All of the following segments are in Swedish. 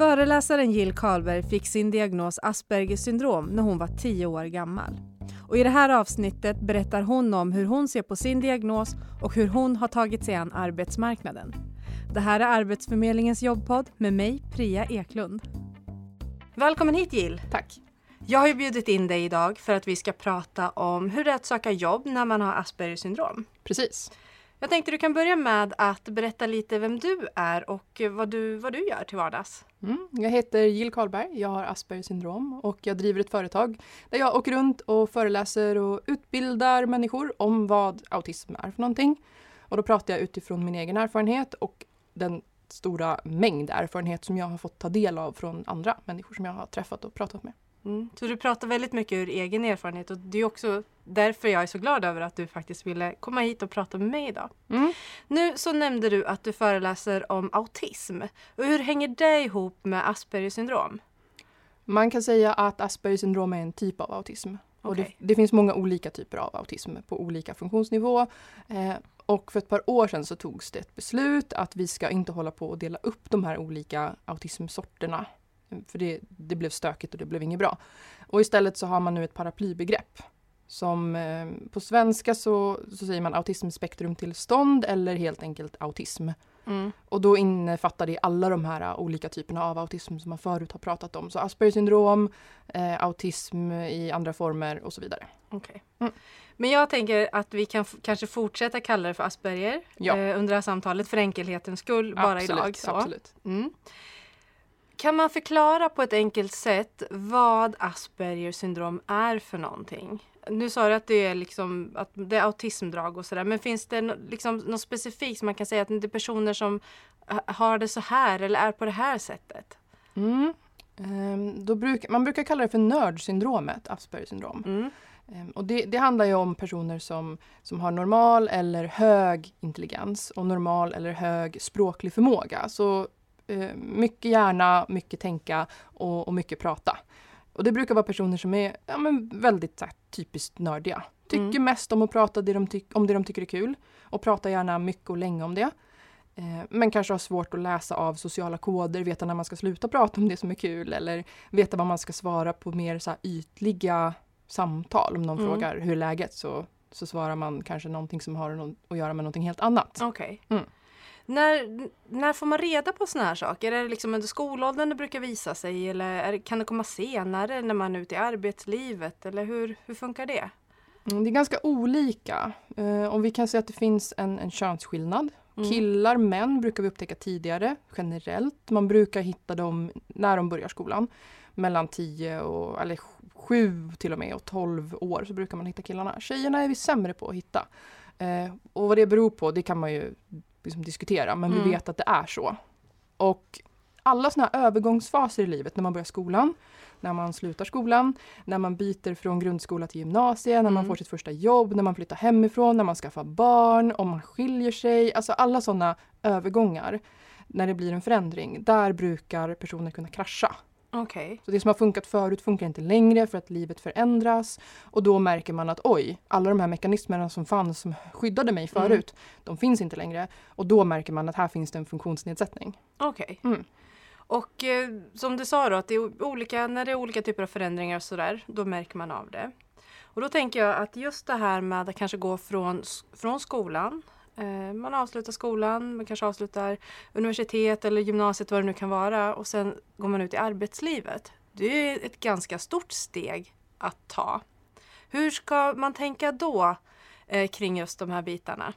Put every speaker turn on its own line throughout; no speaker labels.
Föreläsaren Jill Karlberg fick sin diagnos Aspergers syndrom när hon var 10 år gammal. Och I det här avsnittet berättar hon om hur hon ser på sin diagnos och hur hon har tagit sig an arbetsmarknaden. Det här är Arbetsförmedlingens jobbpodd med mig, Priya Eklund. Välkommen hit Jill!
Tack!
Jag har ju bjudit in dig idag för att vi ska prata om hur det är att söka jobb när man har Aspergers syndrom.
Precis.
Jag tänkte du kan börja med att berätta lite vem du är och vad du, vad du gör till vardags.
Mm. Jag heter Jill Karlberg, jag har Aspergers syndrom och jag driver ett företag där jag åker runt och föreläser och utbildar människor om vad autism är för någonting. Och då pratar jag utifrån min egen erfarenhet och den stora mängd erfarenhet som jag har fått ta del av från andra människor som jag har träffat och pratat med.
Mm. Så du pratar väldigt mycket ur egen erfarenhet och det är också därför jag är så glad över att du faktiskt ville komma hit och prata med mig idag.
Mm.
Nu så nämnde du att du föreläser om autism. Och hur hänger det ihop med Aspergers syndrom?
Man kan säga att Aspergers syndrom är en typ av autism. Och det, det finns många olika typer av autism på olika funktionsnivå. Eh, och för ett par år sedan så togs det ett beslut att vi ska inte hålla på och dela upp de här olika autismsorterna. För det, det blev stökigt och det blev inget bra. Och istället så har man nu ett paraplybegrepp. Som eh, på svenska så, så säger man autismspektrumtillstånd eller helt enkelt autism.
Mm.
Och då innefattar det alla de här uh, olika typerna av autism som man förut har pratat om. Så Aspergers syndrom, eh, autism i andra former och så vidare.
Okej.
Mm.
Men jag tänker att vi kan kanske fortsätta kalla det för Asperger
Ja.
eh, under det här samtalet för enkelhetens skull bara
absolut,
idag. Så.
absolut.
Mm. Kan man förklara på ett enkelt sätt vad Aspergers syndrom är för någonting? Nu sa du att det är, liksom, att det är autismdrag och sådär, men finns det no, liksom, något specifikt som man kan säga att det är personer som ha- har det så här eller är på det här sättet?
Mm. Ehm, då bruk, man brukar kalla det för nördsyndromet, Aspergers syndrom.
Mm.
Ehm, och det, det handlar ju om personer som, som har normal eller hög intelligens och normal eller hög språklig förmåga. Så mycket hjärna, mycket tänka och, och mycket prata. Och det brukar vara personer som är ja, men väldigt här, typiskt nördiga. Tycker
Mm.
mest om att prata det de om det de tycker är kul och pratar gärna mycket och länge om det. Eh, men kanske har svårt att läsa av sociala koder, veta när man ska sluta prata om det som är kul eller veta vad man ska svara på mer så här, ytliga samtal. Om någon
Mm.
frågar hur är läget så, så svarar man kanske någonting som har nå- att göra med någonting helt annat.
Okej.
Mm.
När, när får man reda på såna här saker? Är det liksom under skolåldern det brukar visa sig eller det- kan det komma senare när man är ute i arbetslivet? Eller hur, hur funkar det?
Mm, det är ganska olika. Eh, och vi kan säga att det finns en, en könsskillnad.
Mm.
Killar, män brukar vi upptäcka tidigare generellt. Man brukar hitta dem när de börjar skolan. Mellan 10 och, eller 7 till och med och 12 år så brukar man hitta killarna. Tjejerna är vi sämre på att hitta. Eh, och vad det beror på det kan man ju liksom diskutera men
Mm.
vi vet att det är så. Och alla såna här övergångsfaser i livet när man börjar skolan, när man slutar skolan, när man byter från grundskola till gymnasie, när man
Mm.
får sitt första jobb, när man flyttar hemifrån, när man skaffar barn, om man skiljer sig. Alltså alla sådana övergångar när det blir en förändring. Där brukar personer kunna krascha.
Okej.
Så det som har funkat förut funkar inte längre för att livet förändras. Och då märker man att oj, alla de här mekanismerna som fanns som skyddade mig
Mm.
förut, de finns inte längre. Och då märker man att här finns det en funktionsnedsättning.
Okej.
Mm.
Och eh, som du sa då, att det är olika, när det är olika typer av förändringar och sådär, då märker man av det. Och då tänker jag att just det här med att kanske gå från, från skolan, man avslutar skolan, man kanske avslutar universitet eller gymnasiet, vad det nu kan vara, och sen går man ut i arbetslivet. Det är ett ganska stort steg att ta. Hur ska man tänka då eh, kring just de här bitarna?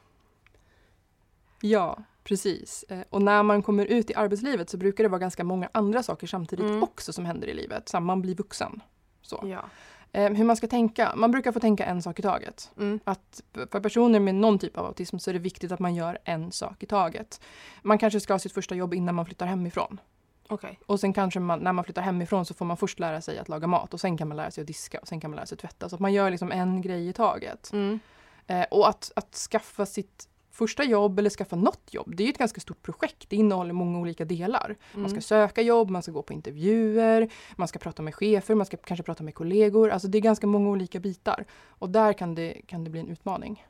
Ja, precis. Eh, Och när man kommer ut i arbetslivet så brukar det vara ganska många andra saker samtidigt
Mm.
också som händer i livet. Så man blir vuxen. Så.
Ja.
Eh, Hur man ska tänka? Man brukar få tänka en sak i taget.
Mm.
Att för personer med någon typ av autism så är det viktigt att man gör en sak i taget. Man kanske ska ha sitt första jobb innan man flyttar hemifrån.
Okej.
Och sen kanske man, när man flyttar hemifrån så får man först lära sig att laga mat och sen kan man lära sig att diska och sen kan man lära sig att tvätta. Så att man gör liksom en grej i taget.
Mm.
Eh, och att, att skaffa sitt första jobb eller skaffa något jobb, det är ett ganska stort projekt. Det innehåller många olika delar. Man ska
Mm.
söka jobb, man ska gå på intervjuer, man ska prata med chefer, man ska kanske prata med kollegor. Alltså det är ganska många olika bitar. Och där kan det, kan det bli en utmaning.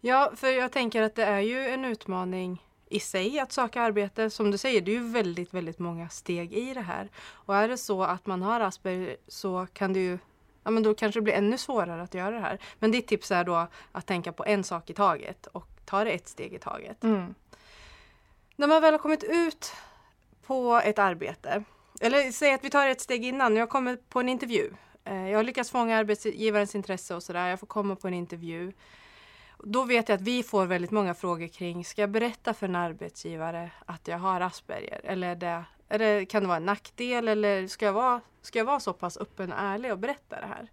Ja, för jag tänker att det är ju en utmaning i sig att söka arbete. Som du säger, det är ju väldigt, väldigt många steg i det här. Och är det så att man har Asperger så kan det ju Ja men då kanske det blir ännu svårare att göra det här. Men ditt tips är då att tänka på en sak i taget och ta det ett steg i taget.
Mm.
När man väl har kommit ut på ett arbete, eller säg att vi tar ett steg innan, jag kommer på en intervju. Eh, Jag har lyckats fånga arbetsgivarens intresse och sådär, jag får komma på en intervju. Då vet jag att vi får väldigt många frågor kring, ska jag berätta för en arbetsgivare att jag har Asperger? Eller det, det, kan det vara en nackdel eller ska jag, vara, ska jag vara så pass öppen och ärlig och berätta det här?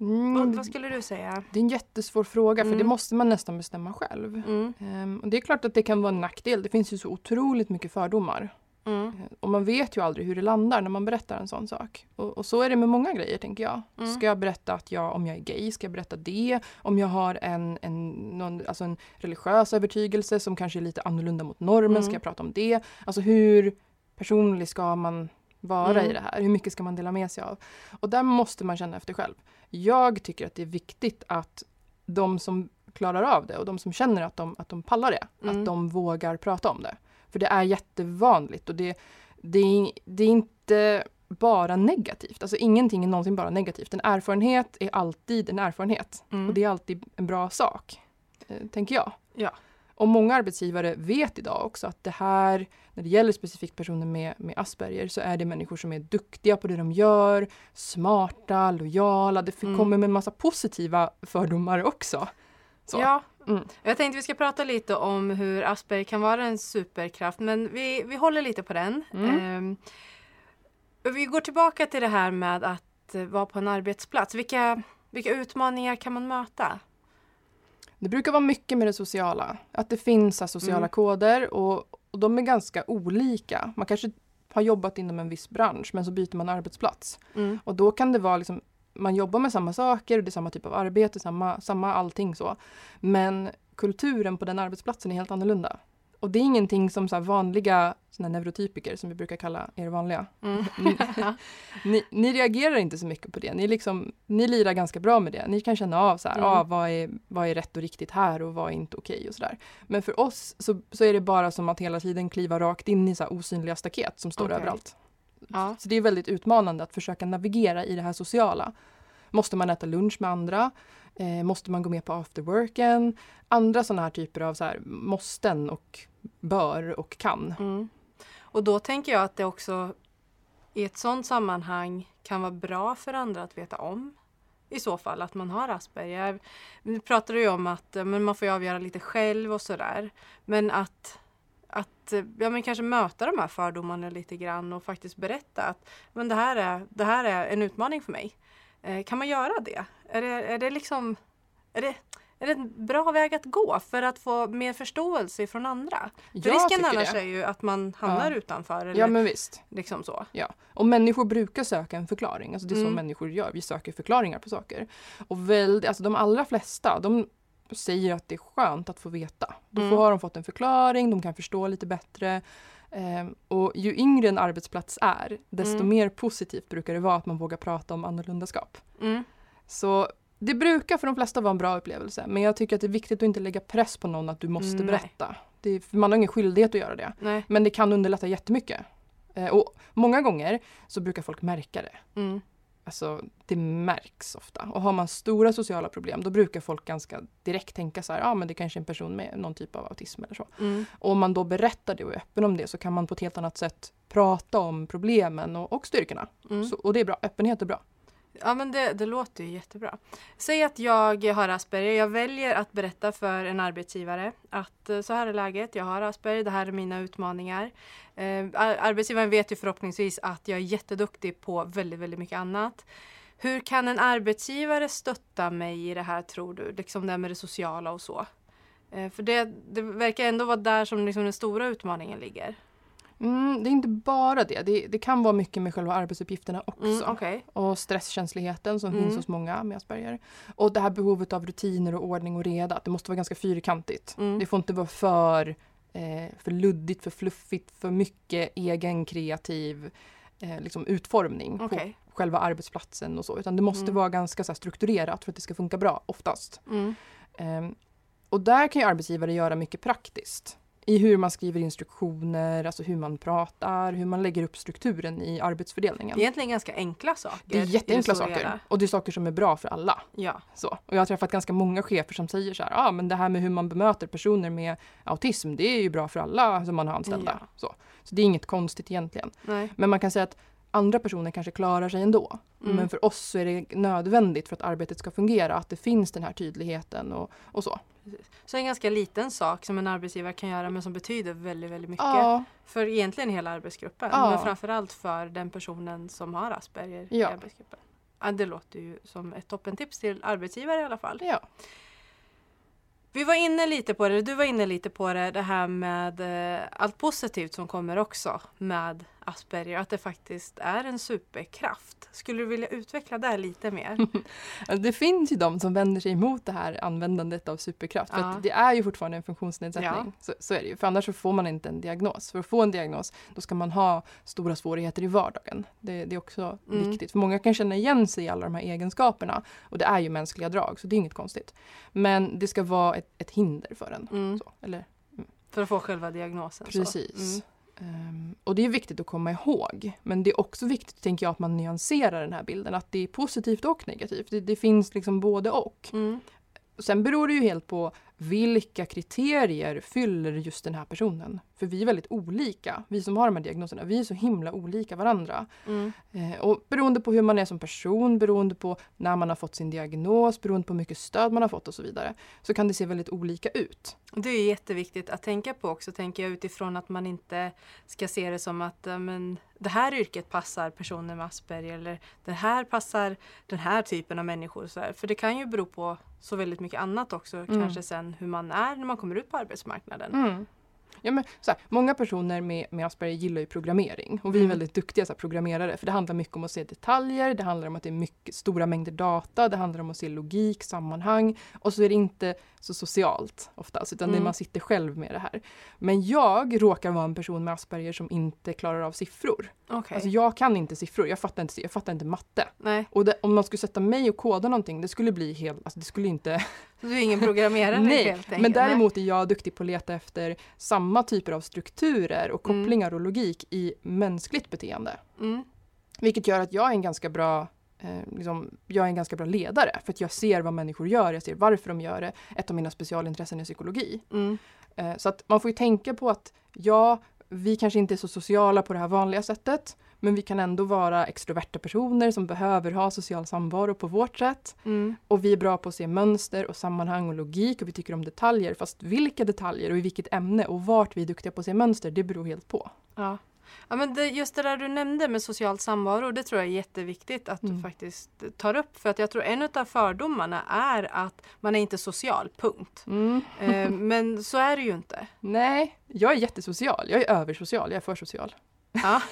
Mm,
Vad, vad skulle du säga?
Det är en jättesvår fråga för det
Mm.
måste man nästan bestämma själv.
Mm,
Ehm, och det är klart att det kan vara en nackdel. Det finns ju så otroligt mycket fördomar. Eh, Och man vet ju aldrig hur det landar när man berättar en sån sak. Och, och så är det med många grejer tänker jag.
Mm.
Ska jag berätta att jag, om jag är gay, ska jag berätta det? Om jag har en, en, någon, alltså en religiös övertygelse som kanske är lite annorlunda mot normen,
Mm.
ska jag prata om det? Alltså hur personlig ska man vara
Mm.
i det här? Hur mycket ska man dela med sig av? Och där måste man känna efter själv. Jag tycker att det är viktigt att de som klarar av det och de som känner att de, att de pallar det,
Mm.
att de vågar prata om det. För det är jättevanligt och det, det, är, det är inte bara negativt. Alltså ingenting är någonsin bara negativt. En erfarenhet är alltid en erfarenhet.
mm.
Och det är alltid en bra sak, eh, tänker jag.
Ja.
Och många arbetsgivare vet idag också att det här, när det gäller specifikt personer med, med Asperger, så är det människor som är duktiga på det de gör, smarta, lojala. Det
Mm.
kommer med en massa positiva fördomar också. Så.
Ja.
Mm.
Jag tänkte vi ska prata lite om hur Asperger kan vara en superkraft men vi, vi håller lite på den.
Mm.
Ehm, vi går tillbaka till det här med att eh, vara på en arbetsplats. Vilka, vilka utmaningar kan man möta?
Det brukar vara mycket med det sociala. Att det finns här, sociala
Mm.
koder och, och de är ganska olika. Man kanske har jobbat inom en viss bransch men så byter man arbetsplats.
Mm.
Och då kan det vara liksom, man jobbar med samma saker och det är samma typ av arbete, samma, samma allting så. Men kulturen på den arbetsplatsen är helt annorlunda. Och det är ingenting som så vanliga såna neurotypiker som vi brukar kalla er vanliga.
Mm.
Ni, ni reagerar inte så mycket på det. Ni, liksom, ni lirar ganska bra med det. Ni kan känna av så här,
Mm.
ah, vad, är, vad är rätt och riktigt här och vad är inte okej och sådär. Men för oss så, så är det bara som att hela tiden kliva rakt in i så osynliga staket som står
Okej.
överallt.
Ja.
Så det är väldigt utmanande att försöka navigera i det här sociala. Måste man äta lunch med andra? Eh, måste man gå med på afterworken? Andra sådana här typer av så här, måsten och bör och kan.
Mm. Och då tänker jag att det också i ett sådant sammanhang kan vara bra för andra att veta om. I så fall att man har Asperger. Nu pratar du ju om att men man får ju avgöra lite själv och sådär. Men att, att ja, men kanske möta de här fördomarna lite grann och faktiskt berätta att men det, här är, det här är en utmaning för mig. Eh, kan man göra det? Är det, är det liksom är det, är det en bra väg att gå för att få mer förståelse från andra? För
Jag
risken annars
det.
är ju att man hamnar
Ja.
utanför. Eller
Ja men visst.
liksom så.
Ja. Och människor brukar söka en förklaring. Alltså det är så
Mm.
människor gör. Vi söker förklaringar på saker. Och väl, alltså de allra flesta, de säger att det är skönt att få veta. Då
Mm.
har de fått en förklaring, de kan förstå lite bättre. Ehm, och ju yngre en arbetsplats är, desto
Mm.
mer positivt brukar det vara att man vågar prata om annorlundaskap.
Mm.
Så det brukar för de flesta vara en bra upplevelse. Men jag tycker att det är viktigt att inte lägga press på någon att du måste
Nej.
berätta. Är, man har ingen skyldighet att göra det.
Nej.
Men det kan underlätta jättemycket. Eh, och många gånger så brukar folk märka det.
Mm.
Alltså det märks ofta. Och har man stora sociala problem då brukar folk ganska direkt tänka så här, ja ah, men det kanske är en person med någon typ av autism eller så.
Mm.
Och om man då berättar det och är öppen om det så kan man på ett helt annat sätt prata om problemen och, och styrkorna.
Mm.
Så, och det är bra, öppenhet är bra.
Ja men det, det låter ju jättebra. Säg att jag har Asperger. Jag väljer att berätta för en arbetsgivare att eh, så här är läget. Jag har Asperger. Det här är mina utmaningar. Eh, arbetsgivaren vet ju förhoppningsvis att jag är jätteduktig på väldigt, väldigt mycket annat. Hur kan en arbetsgivare stötta mig i det här tror du? Liksom det här med det sociala och så. Eh, för det, det verkar ändå vara där som liksom den stora utmaningen ligger.
Mm, det är inte bara det. det. Det kan vara mycket med själva arbetsuppgifterna också.
Mm, Okej.
Och stresskänsligheten som
Mm.
finns hos många med Asperger. Och det här behovet av rutiner och ordning och reda. Det måste vara ganska fyrkantigt.
Mm.
Det får inte vara för, eh, för luddigt, för fluffigt, för mycket egen kreativ eh, liksom utformning
Okej.
på själva arbetsplatsen och så. Utan det måste
Mm.
vara ganska så här, strukturerat för att det ska funka bra oftast.
Mm.
Ehm, och där kan ju arbetsgivare göra mycket praktiskt. I hur man skriver instruktioner, alltså hur man pratar, hur man lägger upp strukturen i arbetsfördelningen.
Egentligen ganska enkla saker.
Det är jätteenkla
stora
saker
hela.
och det är saker som är bra för alla.
Ja.
Så. Och jag har träffat ganska många chefer som säger så här, ah, men det här med hur man bemöter personer med autism, det är ju bra för alla som man har anställda.
Ja.
Så. så det är inget konstigt egentligen.
Nej.
Men man kan säga att andra personer kanske klarar sig ändå.
Mm.
Men för oss så är det nödvändigt för att arbetet ska fungera, att det finns den här tydligheten och, och så.
Så en ganska liten sak som en arbetsgivare kan göra men som betyder väldigt, väldigt mycket.
Ja,
För egentligen hela arbetsgruppen.
Ja.
Men framförallt för den personen som har Asperger i
Ja.
arbetsgruppen. Ja, det låter ju som ett toppentips till arbetsgivare i alla fall.
ja.
Vi var inne lite på det, du var inne lite på det, det här med eh, allt positivt som kommer också med Asperger. Att det faktiskt är en superkraft. Skulle du vilja utveckla det lite mer?
Det finns ju de som vänder sig emot det här användandet av superkraft. För
Ja.
att det är ju fortfarande en funktionsnedsättning.
Ja.
Så, så är det ju. För annars så får man inte en diagnos. För att få en diagnos då ska man ha stora svårigheter i vardagen. Det, det är också
Mm.
viktigt. För många kan känna igen sig i alla de här egenskaperna. Och det är ju mänskliga drag så det är inget konstigt. Men det ska vara ett, ett hinder för en.
Mm.
Så, eller,
För att få själva diagnosen.
precis. Ehm, och det är viktigt att komma ihåg. Men det är också viktigt, tänker jag, att man nyanserar den här bilden. Att det är positivt och negativt. Det, det finns liksom både och.
Mm.
Sen beror det ju helt på vilka kriterier fyller just den här personen. För vi är väldigt olika. Vi som har de här diagnoserna, vi är så himla olika varandra.
Mm.
Eh, och beroende på hur man är som person, beroende på när man har fått sin diagnos, beroende på hur mycket stöd man har fått och så vidare. Så kan det se väldigt olika ut.
Det är jätteviktigt att tänka på också, tänker jag utifrån att man inte ska se det som att men, det här yrket passar personer med Asperger eller det här passar den här typen av människor. Så här. För det kan ju bero på så väldigt mycket annat också,
Mm.
kanske sen hur man är när man kommer ut på arbetsmarknaden.
Mm. Ja, men, så här, många personer med, med Asperger gillar ju programmering och vi är
Mm.
väldigt duktiga så här, programmerare för det handlar mycket om att se detaljer, det handlar om att det är mycket stora mängder data, det handlar om att se logik, sammanhang och så är det inte så socialt oftast utan det är
Mm.
man sitter själv med det här. Men jag råkar vara en person med Asperger som inte klarar av siffror.
Okej.
Alltså jag kan inte siffror, jag fattar inte, jag fattar inte matte.
Nej,
Och det, om man skulle sätta mig och koda någonting, det skulle bli helt, alltså det skulle inte
så du är ingen programmerare
Nej,
helt enkelt?
men däremot är jag duktig på att leta efter samma typer av strukturer och
Mm.
kopplingar och logik i mänskligt beteende.
Mm.
Vilket gör att jag är en ganska bra eh, liksom, jag är en ganska bra ledare för att jag ser vad människor gör, jag ser varför de gör det. Ett av mina specialintressen är psykologi.
Mm.
Eh, så att man får ju tänka på att ja, vi kanske inte är så sociala på det här vanliga sättet. Men vi kan ändå vara extroverta personer som behöver ha social samvaro på vårt sätt.
Mm.
Och vi är bra på att se mönster och sammanhang och logik och vi tycker om detaljer. Fast vilka detaljer och i vilket ämne och vart vi är duktiga på att se mönster, det beror helt på.
Ja. Ja, men det, just det där du nämnde med social samvaro, det tror jag är jätteviktigt att
Mm.
du faktiskt tar upp. För att jag tror en av fördomarna är att man är inte social, punkt.
Mm.
Eh, men så är det ju inte.
Nej, jag är jättesocial. Jag är översocial. Jag är för social.
Ja,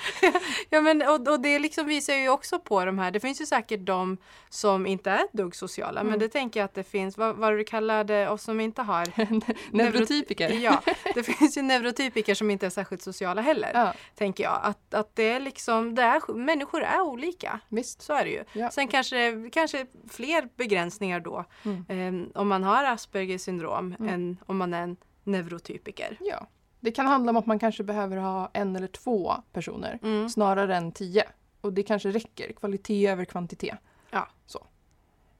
ja men, och, och det liksom visar ju också på de här, det finns ju säkert de som inte är dugg sociala, men
Mm.
det tänker jag att det finns, vad, vad du kallade oss som inte har
Neurotypiker.
Ja, det finns ju neurotypiker som inte är särskilt sociala heller,
Ja,
tänker jag. Att, att det är liksom, det är, människor är olika.
visst.
Så är det ju.
Ja.
Sen kanske, kanske fler begränsningar då
Mm.
eh, om man har Aspergers syndrom
Mm.
än om man är en neurotypiker.
Ja. Det kan handla om att man kanske behöver ha en eller två personer
Mm.
snarare än tio. Och det kanske räcker. Kvalitet över kvantitet.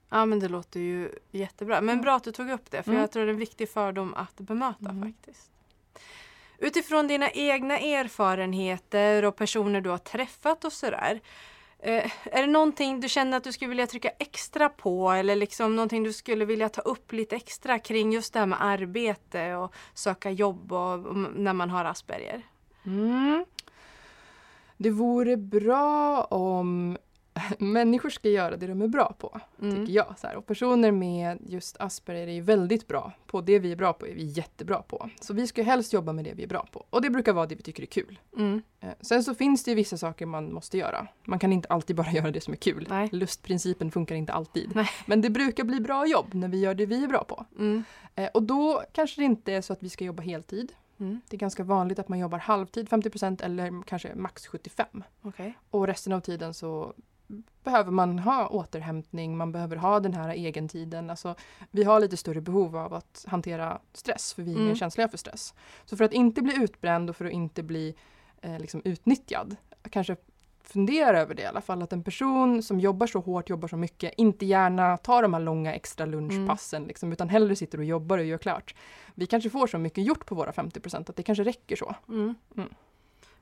Ja men det låter ju jättebra. Men bra att du tog upp det för
Mm.
jag tror det är en viktig fördom att bemöta
Mm.
faktiskt. Utifrån dina egna erfarenheter och personer du har träffat och sådär. Eh, är det någonting du känner att du skulle vilja trycka extra på eller liksom någonting du skulle vilja ta upp lite extra kring just det här med arbete och söka jobb och, och när man har Asperger?
Mm. Det vore bra om människor ska göra det de är bra på,
Mm.
tycker jag. Så här. Och personer med just Asperger är ju väldigt bra på det vi är bra på, är vi jättebra på. Så vi ska helst jobba med det vi är bra på. Och det brukar vara det vi tycker är kul.
Mm.
Eh, Sen så finns det ju vissa saker man måste göra. Man kan inte alltid bara göra det som är kul.
Nej.
Lustprincipen funkar inte alltid.
Nej.
Men det brukar bli bra jobb när vi gör det vi är bra på.
Mm.
Eh, Och då kanske det inte är så att vi ska jobba heltid.
Mm.
Det är ganska vanligt att man jobbar halvtid, 50% eller kanske max 75.
Okej.
Och resten av tiden så behöver man ha återhämtning, man behöver ha den här egentiden. Alltså, vi har lite större behov av att hantera stress, för vi är
Mm.
mer känsliga för stress. Så för att inte bli utbränd och för att inte bli eh, liksom utnyttjad, kanske fundera över det i alla fall, att en person som jobbar så hårt, jobbar så mycket, inte gärna tar de här långa extra lunchpassen, liksom, utan hellre sitter och jobbar och gör klart. Vi kanske får så mycket gjort på våra 50 procent att det kanske räcker så.
Mm.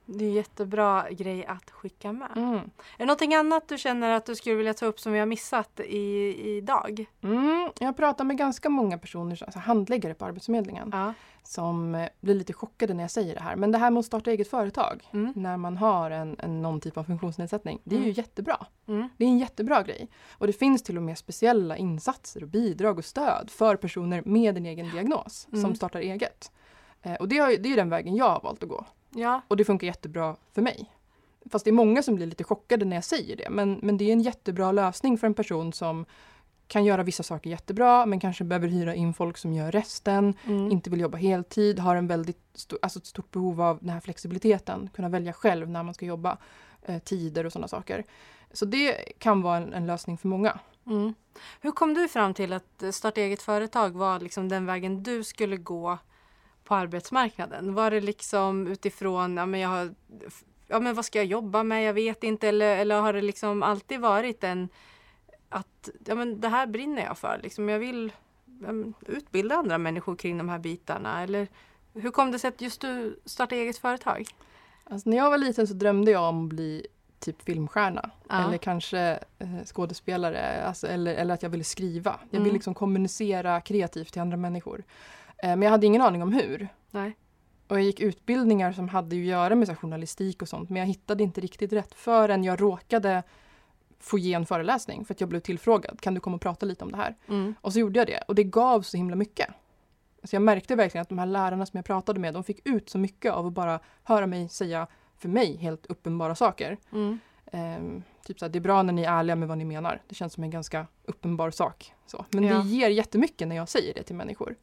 Mm.
Det är en jättebra grej att skicka med.
Mm.
Är det någonting annat du känner att du skulle vilja ta upp som vi har missat i, idag?
Mm, jag pratar med ganska många personer, alltså handläggare på Arbetsförmedlingen,
Ja.
som eh, blir lite chockade när jag säger det här. Men det här med att starta eget företag
Mm.
när man har en, en, någon typ av funktionsnedsättning, det är ju
Mm.
jättebra.
Mm.
Det är en jättebra grej. Och det finns till och med speciella insatser och bidrag och stöd för personer med en egen diagnos
Mm.
som startar eget. Eh, och det, har, det är den vägen jag har valt att gå.
Ja.
Och det funkar jättebra för mig. Fast det är många som blir lite chockade när jag säger det. Men, men det är en jättebra lösning för en person som kan göra vissa saker jättebra men kanske behöver hyra in folk som gör resten,
Mm.
inte vill jobba heltid, har en väldigt stor, alltså ett stort behov av den här flexibiliteten, kunna välja själv när man ska jobba, eh, tider och sådana saker. Så det kan vara en, en lösning för många.
Mm. Hur kom du fram till att starta eget företag var liksom den vägen du skulle gå på arbetsmarknaden? Var det liksom utifrån, ja men, jag har, ja, men vad ska jag jobba med, jag vet inte, eller, eller har det liksom alltid varit en att ja, men det här brinner jag för, liksom, jag vill utbilda andra människor kring de här bitarna, eller hur kom det sig att just du startade eget företag?
Alltså, när jag var liten så drömde jag om att bli typ filmstjärna.
Ja.
Eller kanske eh, skådespelare. Alltså, eller, eller att jag ville skriva. Jag
Mm.
ville liksom kommunicera kreativt till andra människor. Eh, men jag hade ingen aning om hur.
Nej.
Och jag gick utbildningar som hade att göra med så journalistik och sånt. Men jag hittade inte riktigt rätt förrän jag råkade få ge en föreläsning. För att jag blev tillfrågad. Kan du komma och prata lite om det här?
Mm.
Och så gjorde jag det. Och det gav så himla mycket. Så jag märkte verkligen att de här lärarna som jag pratade med, de fick ut så mycket av att bara höra mig säga, för mig, helt uppenbara saker.
Mm.
Ehm, typ så här, det är bra när ni är ärliga med vad ni menar. Det känns som en ganska uppenbar sak. Så. Men
Ja.
det ger jättemycket när jag säger det till människor.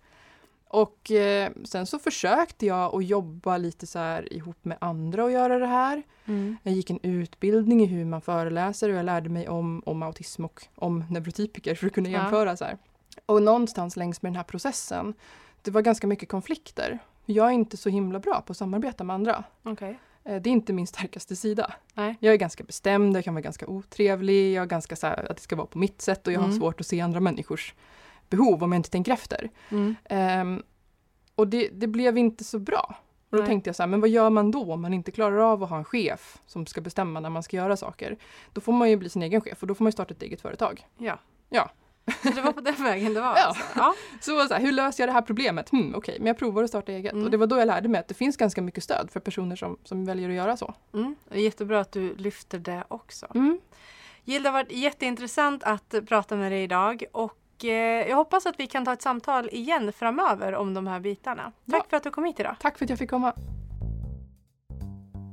Och eh, sen så försökte jag att jobba lite så här ihop med andra och göra det här.
Mm.
Jag gick en utbildning i hur man föreläser och jag lärde mig om, om autism och om neurotypiker för att kunna
Ja.
jämföra. Så här. Och någonstans längs med den här processen, det var ganska mycket konflikter. Jag är inte så himla bra på att samarbeta med andra.
Okej.
Eh, Det är inte min starkaste sida.
Nej.
Jag är ganska bestämd, jag kan vara ganska otrevlig, jag är ganska så här att det ska vara på mitt sätt och jag har
Mm.
svårt att se andra människors behov om jag inte tänker efter.
Mm.
Ehm, och det, det blev inte så bra. Och då
Nej.
tänkte jag så här, men vad gör man då om man inte klarar av att ha en chef som ska bestämma när man ska göra saker? Då får man ju bli sin egen chef och då får man ju starta ett eget företag.
Ja.
Ja.
Så det var på den vägen det var?
Ja.
Alltså. ja.
Så, så här, hur löser jag det här problemet? Hmm, Okej, men jag provar att starta eget.
Mm.
Och det var då jag lärde mig att det finns ganska mycket stöd för personer som, som väljer att göra så.
Mm. Jättebra att du lyfter det också.
Mm.
Jill, det har varit jätteintressant att prata med dig idag och jag hoppas att vi kan ta ett samtal igen framöver om de här bitarna. Tack
Ja.
för att du kom hit idag.
Tack för att jag fick komma.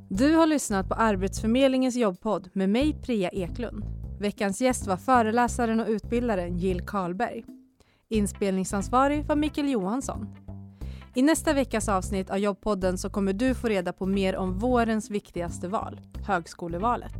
Du har lyssnat på Arbetsförmedlingens jobbpodd med mig Priya Eklund. Veckans gäst var föreläsaren och utbildaren Jill Karlberg. Inspelningsansvarig var Mikael Johansson. I nästa veckas avsnitt av jobbpodden så kommer du få reda på mer om vårens viktigaste val, högskolevalet.